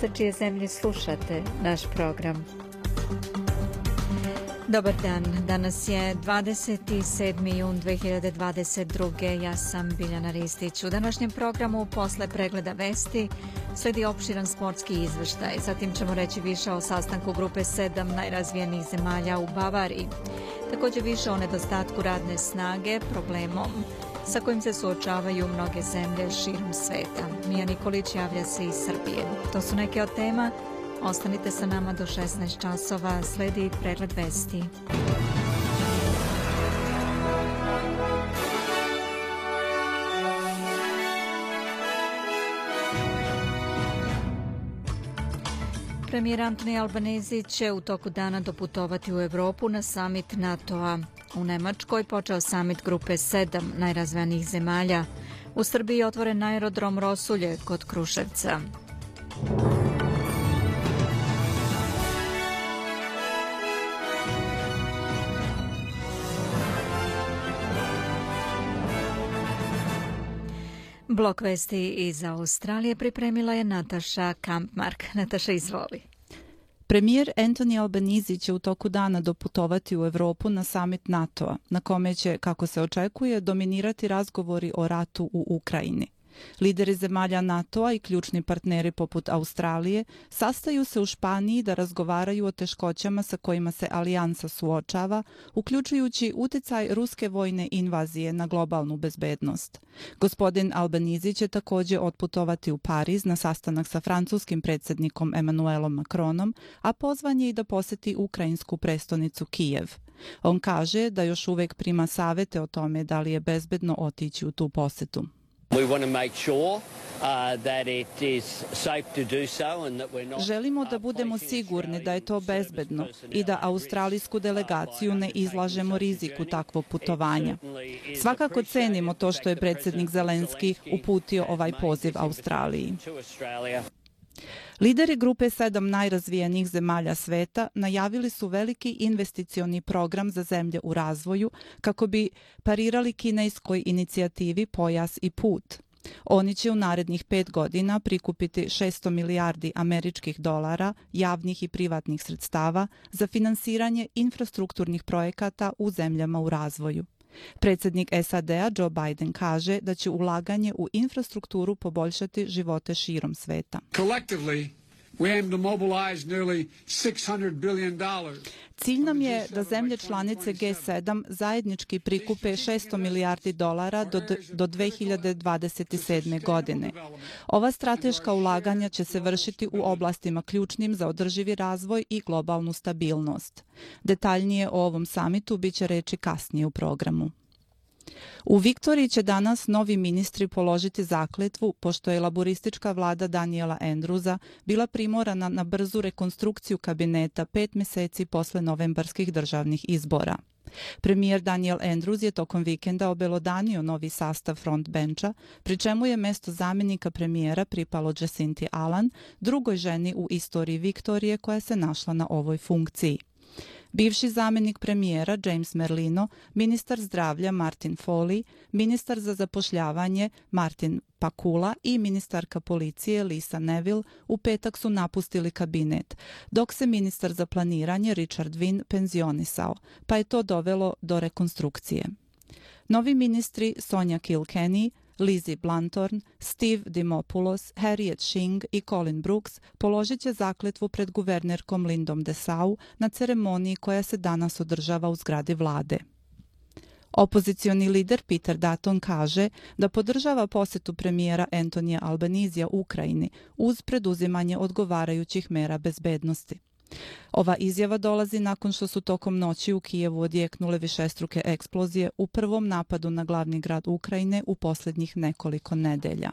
sa čije zemlje slušate naš program. Dobar dan, danas je 27. jun 2022. Ja sam Biljana Ristić. U današnjem programu posle pregleda vesti sledi opširan sportski izveštaj. Zatim ćemo reći više o sastanku grupe 7 najrazvijenih zemalja u Bavariji. Također više o nedostatku radne snage, problemom sa kojim se suočavaju mnoge zemlje širom sveta. Mija Nikolić javlja se iz Srbije. To su neke od tema. Ostanite sa nama do 16 časova. Sledi pregled vesti. Premijer Antoni Albanezi će u toku dana doputovati u Evropu na samit NATO-a. U Nemačkoj počeo samit grupe 7 najrazvijanijih zemalja. U Srbiji je otvoren aerodrom Rosulje kod Kruševca. Blok vesti iz Australije pripremila je Nataša Kampmark. Nataša, izvoli. Premijer Anthony Albanese će u toku dana doputovati u Evropu na samit NATO-a, na kome će, kako se očekuje, dominirati razgovori o ratu u Ukrajini. Lideri zemalja NATO-a i ključni partneri poput Australije sastaju se u Španiji da razgovaraju o teškoćama sa kojima se alijansa suočava, uključujući uticaj ruske vojne invazije na globalnu bezbednost. Gospodin Albanizi će također otputovati u Pariz na sastanak sa francuskim predsjednikom Emanuelom Macronom, a pozvan je i da poseti ukrajinsku prestonicu Kijev. On kaže da još uvek prima savete o tome da li je bezbedno otići u tu posetu. Želimo da budemo sigurni da je to bezbedno i da australijsku delegaciju ne izlažemo riziku takvog putovanja. Svakako cenimo to što je predsjednik Zelenski uputio ovaj poziv Australiji. Lideri grupe sedam najrazvijenijih zemalja sveta najavili su veliki investicioni program za zemlje u razvoju kako bi parirali kinejskoj inicijativi Pojas i put. Oni će u narednih pet godina prikupiti 600 milijardi američkih dolara javnih i privatnih sredstava za finansiranje infrastrukturnih projekata u zemljama u razvoju. Predsjednik SAD-a Joe Biden kaže da će ulaganje u infrastrukturu poboljšati živote širom sveta. Cilj nam je da zemlje članice G7 zajednički prikupe 600 milijardi dolara do, do 2027. godine. Ova strateška ulaganja će se vršiti u oblastima ključnim za održivi razvoj i globalnu stabilnost. Detaljnije o ovom samitu biće reči kasnije u programu. U Viktoriji će danas novi ministri položiti zakletvu, pošto je laboristička vlada Daniela Endruza bila primorana na brzu rekonstrukciju kabineta pet meseci posle novembarskih državnih izbora. Premijer Daniel Andrews je tokom vikenda obelodanio novi sastav frontbenča, pri čemu je mesto zamjenika premijera pripalo Jacinti Allan, drugoj ženi u istoriji Viktorije koja se našla na ovoj funkciji. Bivši zamjenik premijera James Merlino, ministar zdravlja Martin Foley, ministar za zapošljavanje Martin Pakula i ministarka policije Lisa Neville u petak su napustili kabinet, dok se ministar za planiranje Richard Wynne penzionisao, pa je to dovelo do rekonstrukcije. Novi ministri Sonja Kilkenny, Lizzie Blantorn, Steve Dimopoulos, Harriet Shing i Colin Brooks položit će zakletvu pred guvernerkom Lindom Desau na ceremoniji koja se danas održava u zgradi vlade. Opozicioni lider Peter Dutton kaže da podržava posetu premijera Antonija Albanizija u Ukrajini uz preduzimanje odgovarajućih mera bezbednosti. Ova izjava dolazi nakon što su tokom noći u Kijevu odjeknule višestruke eksplozije u prvom napadu na glavni grad Ukrajine u posljednjih nekoliko nedelja.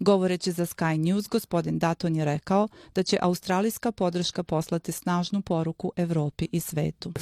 Govoreći za Sky News, gospodin Daton je rekao da će australijska podrška poslati snažnu poruku Evropi i svetu.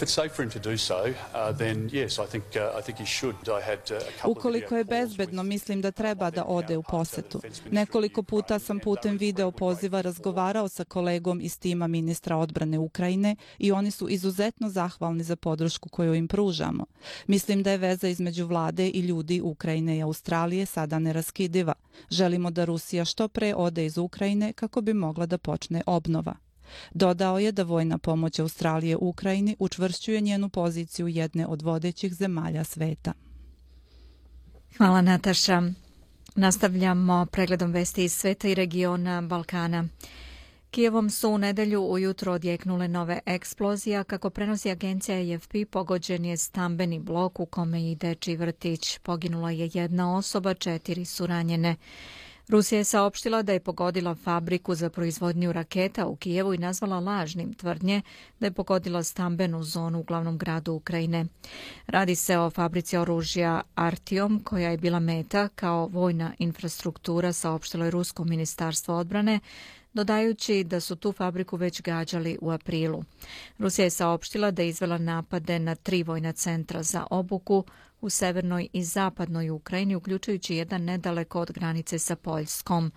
Ukoliko je bezbedno, mislim da treba da ode u posetu. Nekoliko puta sam putem video poziva razgovarao sa kolegom iz tima ministra odbrane Ukrajine i oni su izuzetno zahvalni za podršku koju im pružamo. Mislim da je veza između vlade i ljudi Ukrajine i Australije sada neraskidiva. Želim želimo da Rusija što pre ode iz Ukrajine kako bi mogla da počne obnova. Dodao je da vojna pomoć Australije u Ukrajini učvršćuje njenu poziciju jedne od vodećih zemalja sveta. Hvala Nataša. Nastavljamo pregledom vesti iz sveta i regiona Balkana. Kijevom su u nedelju ujutro odjeknule nove eksplozija. Kako prenosi agencija AFP, pogođen je stambeni blok u kome ide deči vrtić. Poginula je jedna osoba, četiri su ranjene. Rusija je saopštila da je pogodila fabriku za proizvodnju raketa u Kijevu i nazvala lažnim tvrdnje da je pogodila stambenu zonu u glavnom gradu Ukrajine. Radi se o fabrici oružja Artiom koja je bila meta kao vojna infrastruktura saopštilo je Rusko ministarstvo odbrane dodajući da su tu fabriku već gađali u aprilu. Rusija je saopštila da je izvela napade na tri vojna centra za obuku u severnoj i zapadnoj Ukrajini, uključujući jedan nedaleko od granice sa Poljskom.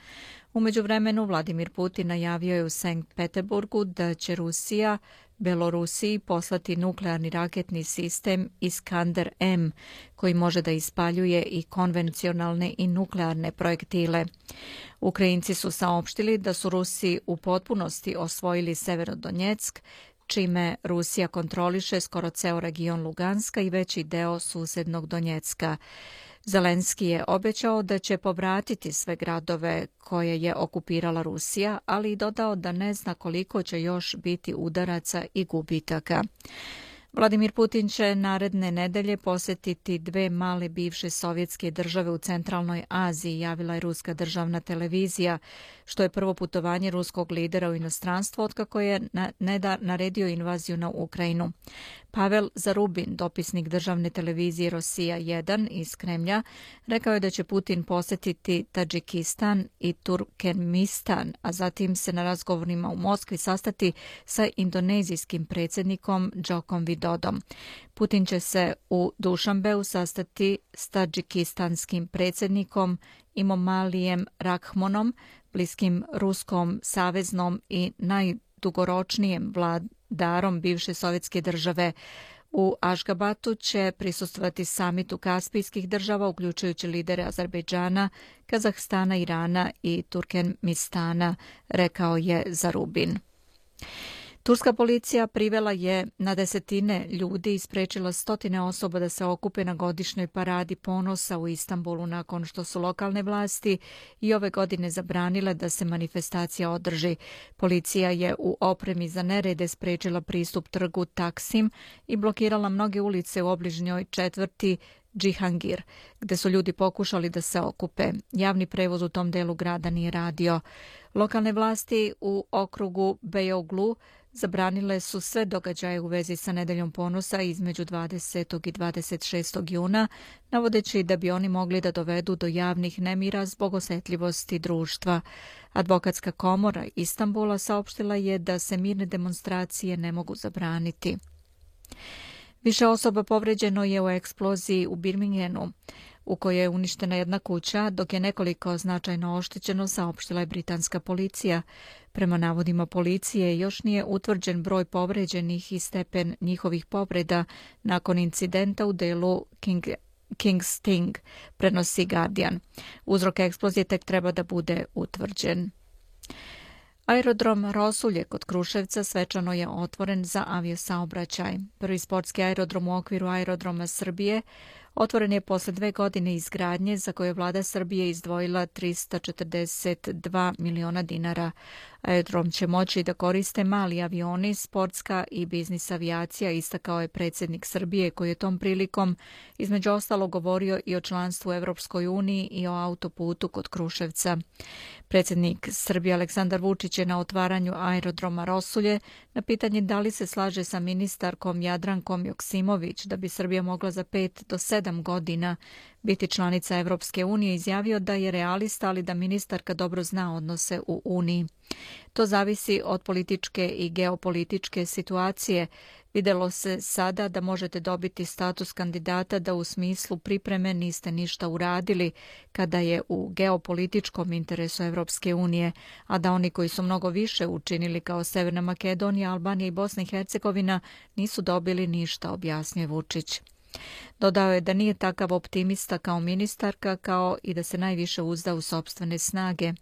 Umeđu vremenu, Vladimir Putin najavio je u Sankt Peterburgu da će Rusija Belorusiji poslati nuklearni raketni sistem Iskander M, koji može da ispaljuje i konvencionalne i nuklearne projektile. Ukrajinci su saopštili da su Rusi u potpunosti osvojili Severodonjeck, čime Rusija kontroliše skoro ceo region Luganska i veći deo susednog Donjecka. Zelenski je obećao da će povratiti sve gradove koje je okupirala Rusija, ali i dodao da ne zna koliko će još biti udaraca i gubitaka. Vladimir Putin će naredne nedelje posjetiti dve male bivše sovjetske države u centralnoj Aziji, javila je ruska državna televizija, što je prvo putovanje ruskog lidera u inostranstvo otkako je Neda naredio invaziju na Ukrajinu. Pavel Zarubin, dopisnik državne televizije Rosija 1 iz Kremlja, rekao je da će Putin posjetiti Tadžikistan i Turkmenistan, a zatim se na razgovorima u Moskvi sastati sa indonezijskim predsjednikom Džokom Vidodom. Putin će se u Dušanbeu sastati s tadžikistanskim predsjednikom Imomalijem Rakhmonom, bliskim ruskom saveznom i najdugoročnijem vladarom bivše sovjetske države. U Ašgabatu će prisustvati samitu kaspijskih država, uključujući lidere Azerbejdžana, Kazahstana, Irana i Turkmenistana, rekao je Zarubin. Turska policija privela je na desetine ljudi i sprečila stotine osoba da se okupe na godišnjoj paradi ponosa u Istanbulu nakon što su lokalne vlasti i ove godine zabranile da se manifestacija održi. Policija je u opremi za nerede sprečila pristup trgu Taksim i blokirala mnoge ulice u obližnjoj četvrti Džihangir, gde su ljudi pokušali da se okupe. Javni prevoz u tom delu grada nije radio. Lokalne vlasti u okrugu Beoglu zabranile su sve događaje u vezi sa nedeljom ponosa između 20. i 26. juna, navodeći da bi oni mogli da dovedu do javnih nemira zbog osjetljivosti društva. Advokatska komora Istambula saopštila je da se mirne demonstracije ne mogu zabraniti. Više osoba povređeno je u eksploziji u Birminghamu u kojoj je uništena jedna kuća, dok je nekoliko značajno oštećeno, saopštila je britanska policija. Prema navodima policije, još nije utvrđen broj povređenih i stepen njihovih povreda nakon incidenta u delu King King's Sting, prenosi Guardian. Uzrok eksplozije tek treba da bude utvrđen. Aerodrom Rosulje kod Kruševca svečano je otvoren za aviosaobraćaj. Prvi sportski aerodrom u okviru aerodroma Srbije Otvoren je posle dve godine izgradnje za koje je vlada Srbije izdvojila 342 miliona dinara. Aerodrom će moći da koriste mali avioni, sportska i biznis avijacija, istakao je predsjednik Srbije koji je tom prilikom između ostalo govorio i o članstvu Evropskoj uniji i o autoputu kod Kruševca. Predsjednik Srbije Aleksandar Vučić je na otvaranju aerodroma Rosulje na pitanje da li se slaže sa ministarkom Jadrankom Joksimović da bi Srbija mogla za 5 do sedam godina biti članica Evropske unije izjavio da je realista, ali da ministarka dobro zna odnose u Uniji. To zavisi od političke i geopolitičke situacije. Videlo se sada da možete dobiti status kandidata da u smislu pripreme niste ništa uradili kada je u geopolitičkom interesu Evropske unije, a da oni koji su mnogo više učinili kao Severna Makedonija, Albanija i Bosna i Hercegovina nisu dobili ništa, objasnio Vučić. Dodao je da nije takav optimista kao ministarka, kao i da se najviše uzda u sobstvene snage.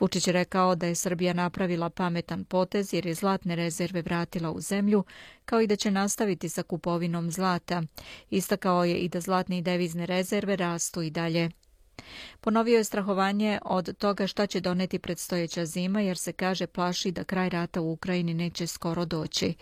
Vučić je rekao da je Srbija napravila pametan potez jer je zlatne rezerve vratila u zemlju, kao i da će nastaviti sa kupovinom zlata. Istakao je i da zlatne i devizne rezerve rastu i dalje. Ponovio je strahovanje od toga šta će doneti predstojeća zima jer se kaže plaši da kraj rata u Ukrajini neće skoro doći.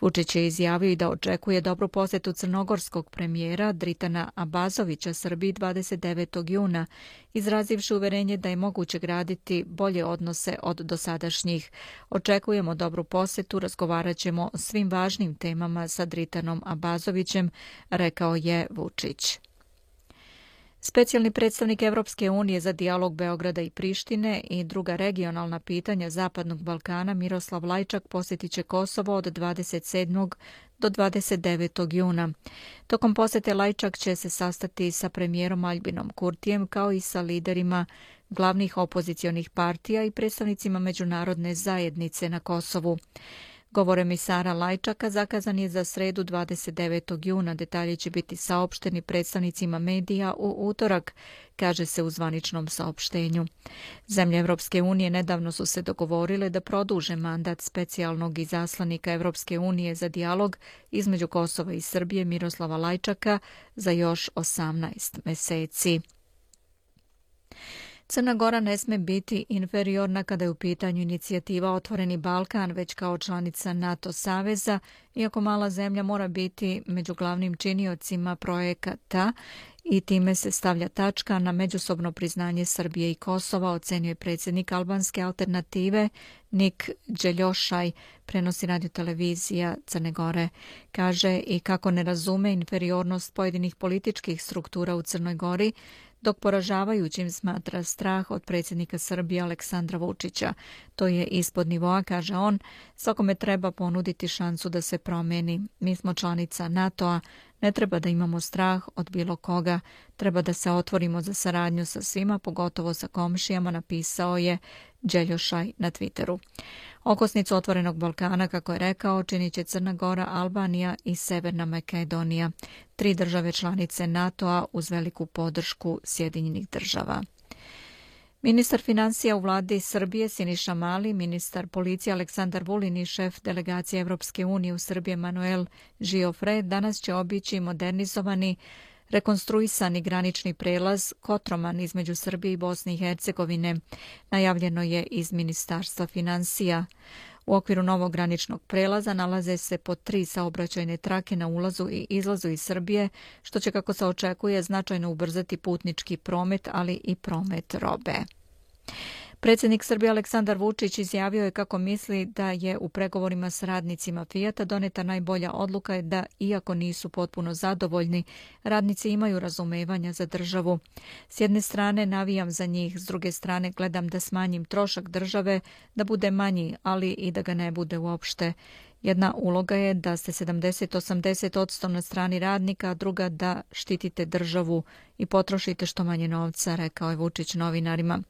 Vučić je izjavio i da očekuje dobru posetu crnogorskog premijera Dritana Abazovića Srbiji 29. juna, izrazivši uverenje da je moguće graditi bolje odnose od dosadašnjih. Očekujemo dobru posetu, razgovarat ćemo o svim važnim temama sa Dritanom Abazovićem, rekao je Vučić. Specijalni predstavnik Evropske unije za dijalog Beograda i Prištine i druga regionalna pitanja Zapadnog Balkana Miroslav Lajčak posjetit će Kosovo od 27. do 29. juna. Tokom posete Lajčak će se sastati sa premijerom Albinom Kurtijem kao i sa liderima glavnih opozicionih partija i predstavnicima međunarodne zajednice na Kosovu. Govor emisara Lajčaka zakazan je za sredu 29. juna. Detalje će biti saopšteni predstavnicima medija u utorak, kaže se u zvaničnom saopštenju. Zemlje Evropske unije nedavno su se dogovorile da produže mandat specijalnog izaslanika Evropske unije za dijalog između Kosova i Srbije Miroslava Lajčaka za još 18 meseci. Crna Gora ne sme biti inferiorna kada je u pitanju inicijativa Otvoreni Balkan, već kao članica NATO Saveza, iako mala zemlja mora biti među glavnim činiocima projekata i time se stavlja tačka na međusobno priznanje Srbije i Kosova, ocenjuje predsjednik albanske alternative Nik Đeljošaj, prenosi radio televizija Crne Gore. Kaže i kako ne razume inferiornost pojedinih političkih struktura u Crnoj Gori, dok poražavajućim smatra strah od predsjednika Srbije Aleksandra Vučića. To je ispod nivoa, kaže on, svakome treba ponuditi šansu da se promeni. Mi smo članica NATO-a, ne treba da imamo strah od bilo koga, treba da se otvorimo za saradnju sa svima, pogotovo sa komšijama, napisao je Đeljošaj na Twitteru. Okosnicu Otvorenog Balkana, kako je rekao, činit će Crna Gora, Albanija i Severna Makedonija, tri države članice NATO-a uz veliku podršku Sjedinjenih država. Ministar financija u vladi Srbije Siniša Mali, ministar policije Aleksandar Vulin i šef delegacije Evropske unije u Srbije Manuel Giofre danas će obići modernizovani rekonstruisani granični prelaz Kotroman između Srbije i Bosne i Hercegovine. Najavljeno je iz Ministarstva financija. U okviru novog graničnog prelaza nalaze se po tri saobraćajne trake na ulazu i izlazu iz Srbije, što će, kako se očekuje, značajno ubrzati putnički promet, ali i promet robe. Predsjednik Srbije Aleksandar Vučić izjavio je kako misli da je u pregovorima s radnicima Fijata doneta najbolja odluka je da, iako nisu potpuno zadovoljni, radnici imaju razumevanja za državu. S jedne strane navijam za njih, s druge strane gledam da smanjim trošak države, da bude manji, ali i da ga ne bude uopšte. Jedna uloga je da ste 70-80% na strani radnika, a druga da štitite državu i potrošite što manje novca, rekao je Vučić novinarima.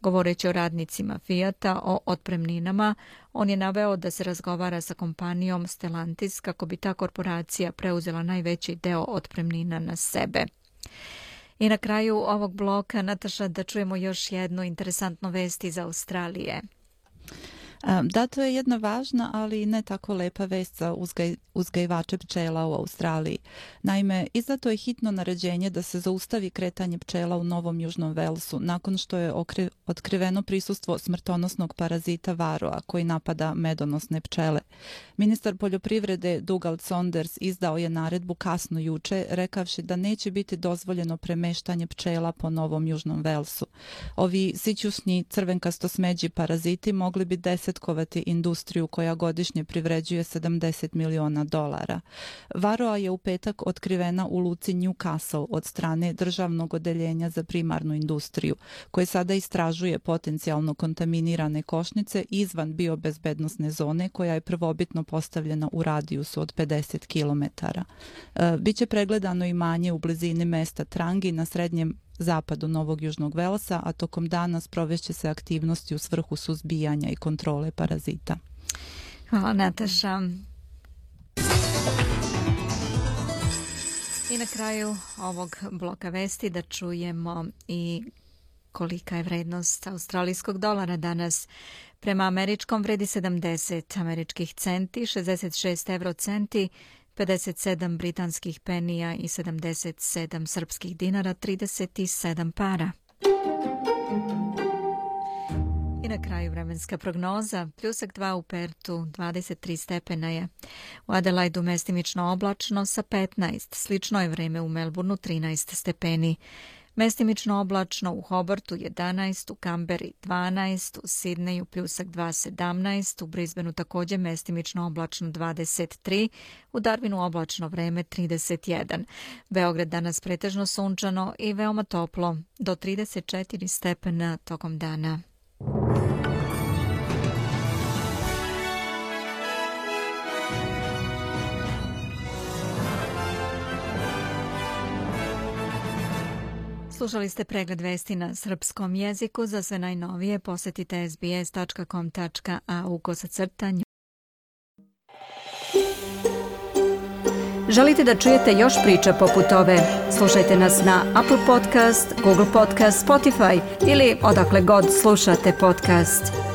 Govoreći o radnicima Fijata, o otpremninama, on je naveo da se razgovara sa kompanijom Stellantis kako bi ta korporacija preuzela najveći deo otpremnina na sebe. I na kraju ovog bloka, Nataša, da čujemo još jednu interesantnu vest iz Australije. Da, to je jedna važna, ali ne tako lepa vest za uzgaj, uzgajivače pčela u Australiji. Naime, izdato je hitno naređenje da se zaustavi kretanje pčela u Novom Južnom Velsu nakon što je okri, otkriveno prisustvo smrtonosnog parazita varoa koji napada medonosne pčele. Ministar poljoprivrede Dugald Saunders izdao je naredbu kasno juče, rekavši da neće biti dozvoljeno premeštanje pčela po Novom Južnom Velsu. Ovi sićusni crvenkasto smeđi paraziti mogli bi desetkovati industriju koja godišnje privređuje 70 miliona dolara. Varoa je u petak otkrivena u luci Newcastle od strane državnog odeljenja za primarnu industriju, koje sada istražuje potencijalno kontaminirane košnice izvan biobezbednostne zone koja je prvobitno postavljena u radijusu od 50 km. Biće pregledano imanje u blizini mesta Trangi na srednjem zapadu Novog Južnog Velsa, a tokom dana sprovešće se aktivnosti u svrhu suzbijanja i kontrole parazita. Hvala Nataša. I na kraju ovog bloka vesti da čujemo i kolika je vrednost australijskog dolara danas. Prema američkom vredi 70 američkih centi, 66 euro centi, 57 britanskih penija i 77 srpskih dinara, 37 para. I na kraju vremenska prognoza. Pljusak 2 u Pertu, 23 stepena je. U Adelaidu mestimično oblačno sa 15. Slično je vreme u Melbourneu, 13 stepeni. Mestimično oblačno u Hobartu 11, u Kamberi 12, u Sidneju pljusak 2, 17, u Brisbaneu također mestimično oblačno 23, u Darwinu oblačno vreme 31. Beograd danas pretežno sunčano i veoma toplo, do 34 stepena tokom dana. Slušali ste pregled vesti na srpskom jeziku. Za sve najnovije posetite sbs.com.au kosacrtanju. Želite da čujete još priča poput ove? Slušajte nas na Apple Podcast, Google Podcast, Spotify ili odakle god slušate podcast.